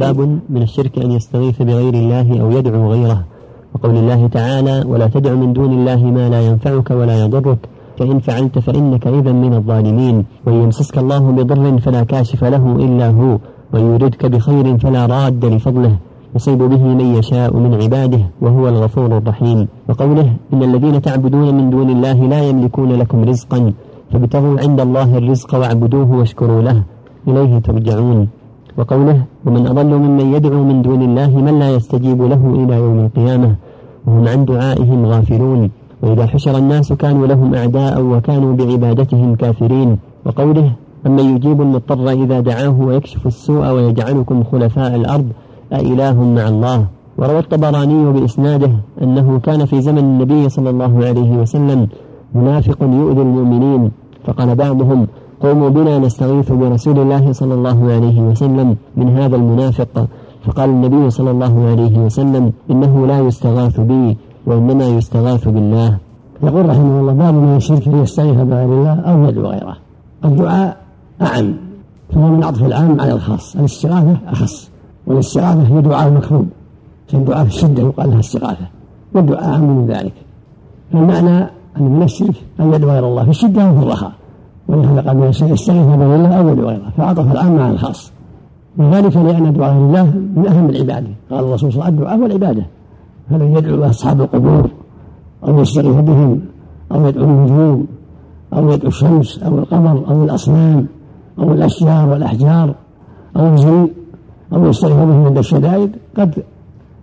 باب من الشرك أن يستغيث بغير الله أو يدعو غيره. وقول الله تعالى ولا تدع من دون الله ما لا ينفعك ولا يضرك. فإن فعلت فإنك إذا من الظالمين. وإن يمسسك الله بضر فلا كاشف له إلا هو. وإن يردك بخير فلا راد لفضله. يصيب به من يشاء من عباده وهو الغفور الرحيم. وقوله إن الذين تعبدون من دون الله لا يملكون لكم رزقا. فابتغوا عند الله الرزق واعبدوه واشكروا له. إليه ترجعون. وقوله ومن أضل ممن يدعو من دون الله من لا يستجيب له إلى يوم القيامة وهم عن دعائهم غافلون. وإذا حشر الناس كانوا لهم أعداء وكانوا بعبادتهم كافرين. وقوله أمن يجيب المضطر إذا دعاه ويكشف السوء ويجعلكم خلفاء الأرض أإله مع الله. وروى الطبراني بإسناده أنه كان في زمن النبي صلى الله عليه وسلم منافق يؤذي المؤمنين فقال بعضهم قوموا بنا نستغيث برسول الله صلى الله عليه وسلم من هذا المنافق. فقال النبي صلى الله عليه وسلم إنه لا يستغاث بي وإنما يستغاث بالله. يقول رحمه الله باب من الشرك أن يستغيث بغير الله أو يدعو غيره. الدعاء أعم فهو من عطف العام على الخاص. الاستغاثة أخص والاستغاثة هي دعاء المكروب. كان دعاء في الشدة يقال لها استغاثة والدعاء أعم من ذلك. فالمعنى أن من الشرك أن يدعو غير الله في الشدة وفي الرخاء. ولهذا قال من يستغيث بغير الله أو يدعو غيره فعطف العام على الخاص. وذلك لأن دعاء الله من أهم العبادة. قال الرسول صلى الله عليه وسلم الدعاء والعبادة فلن يدعو أصحاب القبور؟ أو يستغيث بهم؟ أو يدعو النجوم؟ أو يدعو الشمس؟ أو القمر؟ أو الأصنام؟ أو الأشجار والأحجار؟ أو الجن؟ أو يستغيث بهم عند الشدائد؟ قد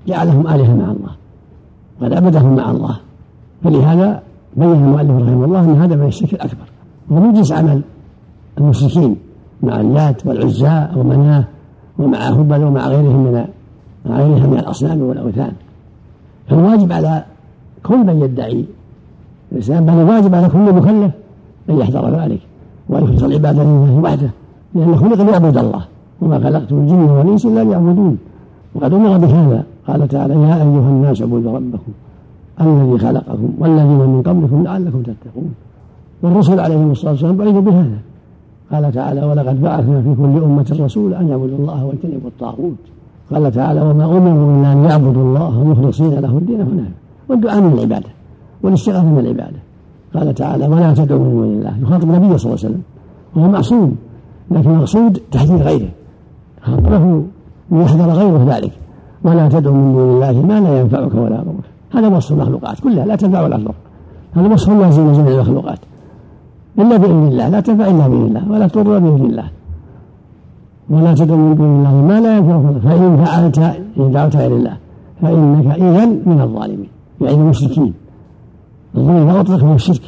جعلهم آلهة مع الله. قد عبدهم مع الله. فلهذا بين المؤلف رحمه الله أن هذا من الشرك الأكبر. ومن جنس عمل المشركين مع اللات والعزى ومناه ومع هبل ومع غيرهم من غيرها من الأصنام والأوثان. فالواجب على كل من يدعي الإسلام بل الواجب على كل مكلف أن يحذر ذلك ويخلص العبادة لله وحده لأنه خلق ليعبد الله وما خلقت الجن والإنس إلا ليعبدون. وقد أمر بهذا قال تعالى يا أيها الناس اعبدوا ربكم الذي خلقكم والذين من قبلكم لعلكم تتقون. والرسل عليهم الصلاة والسلام بعثوا بهذا. قال تعالى ولقد بعثنا في كل أمة رسولا أن يعبدوا الله واجتنبوا الطاغوت. قال تعالى وما أمروا إلا أن يعبدوا الله مخلصين له الدين هناك. والدعاء من العبادة والاستغاثة من العبادة. قال تعالى ولا تدعوا من دون الله. يخاطب النبي صلى الله عليه وسلم وهو معصوم لكن المقصود تحذير غيره. له ليحذر غيره ذلك. ولا تدعو من دون الله ما لا ينفعك ولا يضرك. هذا وصف المخلوقات كلها لا تنفع ولا تضر هذا وصف لازم لجميع المخلوقات إلا بإذن الله لا تنفع إلا بإذن الله ولا تضر بإذن الله ولا تدعو من دون الله ما لا ينفعك فإن فعلت إن دعوت غير الله فإنك إذا من الظالمين يعني المشركين. الظلم أطلق من الشرك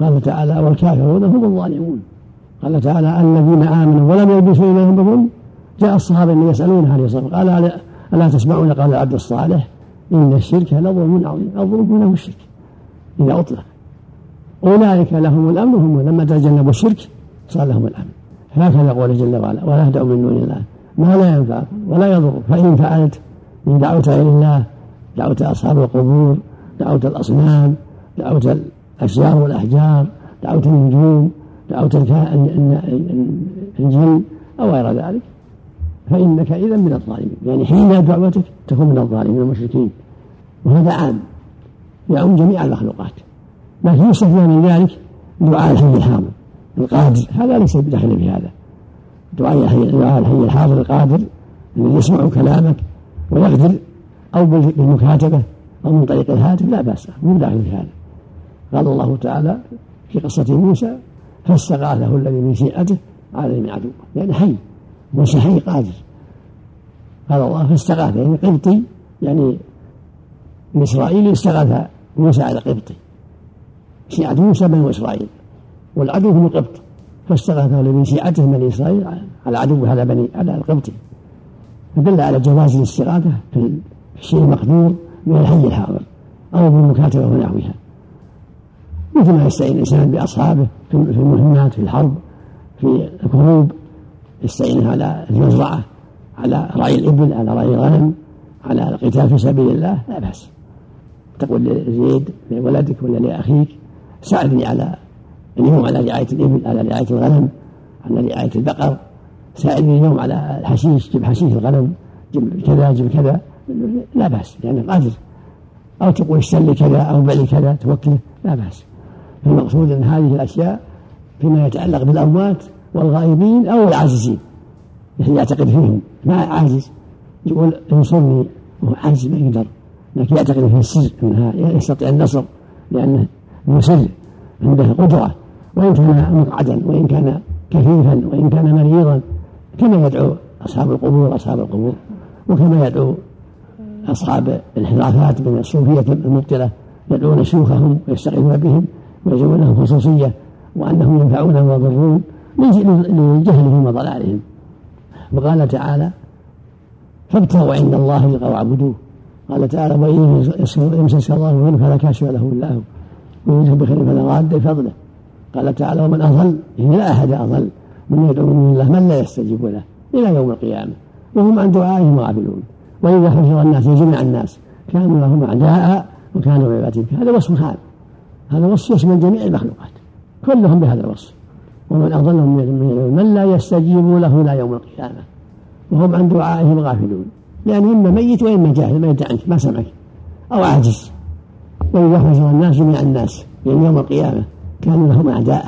قال تعالى والكافرون هم الظالمون. قال تعالى الذين آمنوا ولم يلبسوا إيمانهم بظلم جاء الصحابة الذين يسألون عليه الصلاة قال ألا تسمعون قال العبد الصالح؟ إن الشرك لظلم عظيم الظلم منه الشرك إذا أطلق أولئك لهم الأمن هم لما تجنبوا الشرك صار لهم الأمن. هكذا قول جل وعلا ولا تدعوا من دون الله ما لا ينفعك ولا يضر فإن فعلت إن دعوت غير الله دعوت أصحاب القبور دعوت الأصنام دعوت الأشجار والأحجار دعوت النجوم دعوت الجن أو غير ذلك فإنك إذا من الظالمين. يعني حين دعوتك تكون من الظالمين المشركين وهذا عام يعم جميع المخلوقات. لكن يستثنى من ذلك دعاء الحي الحاضر القادر. هذا ليس بداخل في هذا. دعاء الحي دعاء الحي الحاضر القادر الذي يسمع كلامك ويقدر أو بالمكاتبة أو من طريق الهاتف لا بأس مو داخل في هذا. قال الله تعالى في قصة موسى فاستغاثه الذي من شيعته؟ على من عدوه يعني حي موسى حي قادر. قال الله فاستغاث يعني قبطي يعني الإسرائيلي استغاث موسى على قبطي. شيعة موسى بنو إسرائيل والعدو هم القبط. فاستغاثه من شيعته بني إسرائيل على عدو هذا بني على القبطي فدل على جواز الاستغاثة في الشيء المقدور من الحي الحاضر أو بالمكاتبة ونحوها. مثل ما يستعين الإنسان بأصحابه في المهمات في الحرب في الكروب. يستعين على المزرعة على رعي الإبل على رعي الغنم على القتال في سبيل الله. لا بأس. تقول لزيد لولدك ولا لأخيك ساعدني على اليوم على رعاية الإبل على رعاية الغنم على رعاية البقر. ساعدني اليوم على الحشيش جيب حشيش الغنم جيب كذا جيب كذا. لا بأس لأنه قادر. أو تقول اشتري كذا أو بع كذا توكله لا بأس. المقصود أن هذه الأشياء فيما يتعلق بالأموات والغائبين أو العاجزين. يعني يعتقد فيهم. ما عاجز؟ يقول انصرني وهو عاجز ما يقدر. لكن يعتقد في السر إنها يستطيع النصر لأنه مسر عنده قدرة وإن كان مقعدا وإن كان كفيفا وإن كان مريضا كما يدعو أصحاب القبور أصحاب القبور وكما يدعو أصحاب الانحرافات من الصوفية المبطلة يدعون شيوخهم ويستغيثون بهم ويزعمون لهم خصوصية وأنهم ينفعون ويضرون لجهلهم وضلالهم. وقال تعالى فابتغوا عند الله لقوا واعبدوه قال تعالى وإن يمسسك الله بخير فلا كاشف له إلا هو. ويمسك بخير فلا راد بفضله قال تعالى ومن أضل إن لا أحد أضل. من يدعو من الله من لا يستجيب له إلى يوم القيامة. وهم عن دعائهم غافلون. وإذا حشر الناس جميع الناس كانوا لهم أعداء وكانوا بعبادتهم هذا وصف حال هذا وصف يشمل جميع المخلوقات. كلهم بهذا الوصف. ومن أضل من, من لا يستجيب له إلى يوم القيامة. وهم عن دعائهم غافلون. لأنه إما ميت وإما جاهل ما عنك ما سمعك. أو عاجز. حشر الناس جميع الناس يعني يوم القيامة كانوا لهم أعداء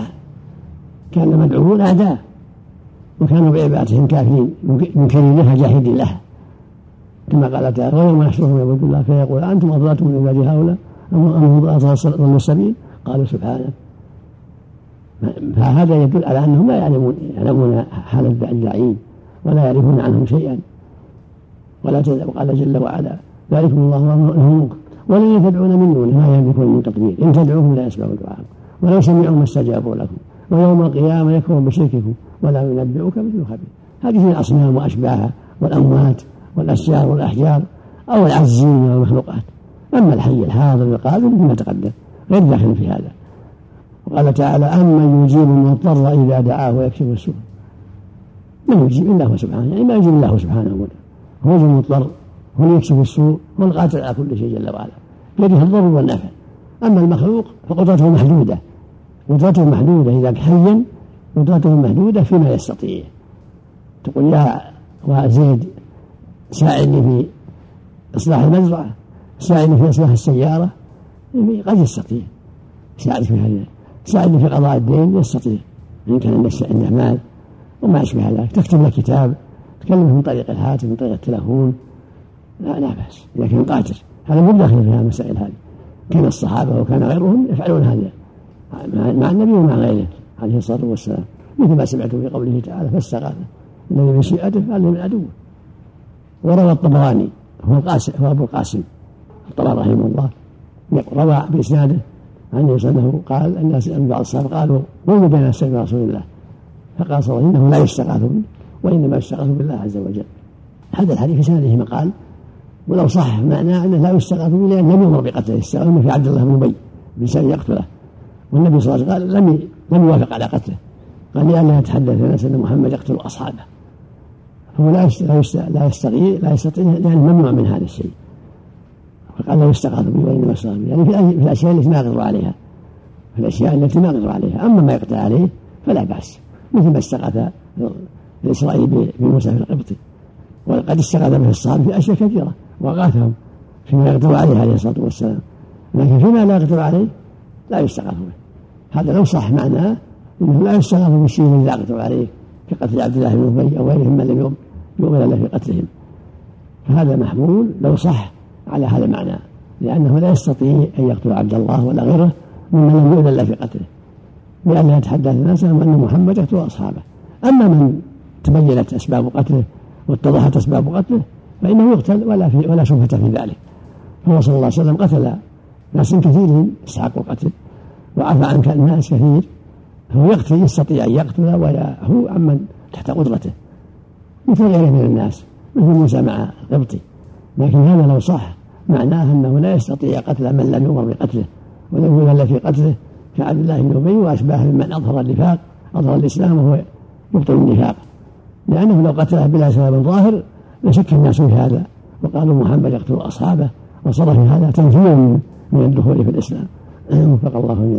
كان مدعوون أعداء وكانوا بعبادتهم كافرين منكرين لها جاهدين لها كما قال تعالى ويوم يحشرهم يعبد الله فيقول أنتم أضللتم من عبادي هؤلاء أم هم ضلوا السبيل قالوا سبحانه. فهذا يدل على أنهم لا يعلمون يعلمون حال الداعين ولا يعرفون عنهم شيئا. ولا وقال جل وعلا ذلكم الله منكم ولن تدعون من دونه ما يملكون من تقدير إن تدعوهم لا يسمعوا دعاءكم ولو سمعوا ما استجابوا لكم ويوم القيامة يكفرون بشرككم ولا ينبئك مثل خبير. هذه الأصنام وأشباهها والأموات والاشجار والأحجار أو العزين والمخلوقات أما الحي الحاضر القادر كما تقدم غير داخل في هذا. وقال تعالى أمن يجيب المضطر إذا دعاه ويكشف السوء. من يجيب؟ هو سبحانه يعني ما يجيب الله سبحانه وتعالى. هو المضطر. هو يكشف السوء هو القادر على كل شيء جل وعلا. بيده الضر والنفع. أما المخلوق فقدرته محدودة. قدرته محدودة إذا حيا قدرته محدودة فيما يستطيع. تقول يا وزيد ساعدني في إصلاح المزرعة ساعدني في إصلاح السيارة. يعني قد يستطيع. يساعدك في هذا يساعدني في قضاء الدين يستطيع. إن كان عنده مال وما أشبه ذلك. تكتب له كتاب تكلمه من طريق الهاتف من طريق التلفون. لا, لا بأس. إذا كان قاتل هذا مو داخل في المسائل هذه. كان الصحابة وكان غيرهم يفعلون هذا مع النبي ومع غيره عليه الصلاة والسلام. مثل ما سمعت في قوله تعالى فاستغاث الذي من شيئته قال من عدوه وروى الطبراني هو القاسم هو أبو القاسم الطبراني رحمه الله. روى بإسناده عن وسلم قال الناس بعض الصحابة قالوا قوموا بين نستغفر رسول الله؟ فقال صلى الله عليه وسلم إنه لا يستغاث وإنما يستغاث بالله عز وجل. هذا الحديث في سنده مقال ولو صح معناه انه لا يستغاث به لأن لم يمر بقتله. استغاث في عبد الله بن أبي بإنسان يقتله. والنبي صلى الله عليه وسلم قال لم لم يوافق على قتله. قال لئلا يتحدث الناس أن محمد يقتل أصحابه. فهو لا لا يستطيع لا يستطيع لأنه ممنوع من هذا الشيء. فقال لا يستغاث به وإنما يستغاث به يعني في الأشياء التي ما يقدر عليها. في الأشياء التي ما يقدر عليها. أما ما يقدر عليه فلا بأس. مثل ما استغاث الإسرائيلي بموسى في القبطي وقد استغاث به الصحابة في أشياء كثيرة. وأغاثهم فيما يقدر عليه عليه الصلاة والسلام. لكن فيما لا يقدر عليه لا يستغاث به. هذا لو صح معناه إنه لا يستغاث بالشيء الذي لا يقدر عليه كقتل عبد الله بن أبي أو غيرهم من لم يؤمن إلا في قتلهم. فهذا محمول لو صح على هذا المعنى لأنه لا يستطيع أن يقتل عبد الله ولا غيره ممن لم يؤمن إلا في قتله. لأنها يتحدث الناس أن محمد يقتل أصحابه. أما من تبينت أسباب قتله واتضحت أسباب قتله فإنه يقتل ولا في ولا شبهة في ذلك. فهو صلى الله عليه وسلم قتل ناس كثيرين يستحق القتل وعفى عن الناس كثير. فهو يقتل يستطيع أن يقتل ويعفو عمن تحت قدرته. مثل غيره من الناس مثل موسى مع القبطي لكن هذا لو صح معناه أنه لا يستطيع قتل من لم يؤمر بقتله. ولم يؤمر في قتله كعبد الله بن أبي واشباهه ممن أظهر النفاق أظهر الإسلام وهو يبطل النفاق. لأنه لو قتله بلا سبب ظاهر لشك الناس في هذا وقالوا محمد يقتل أصحابه وصار في هذا تنفير من الدخول في الإسلام. وفق الله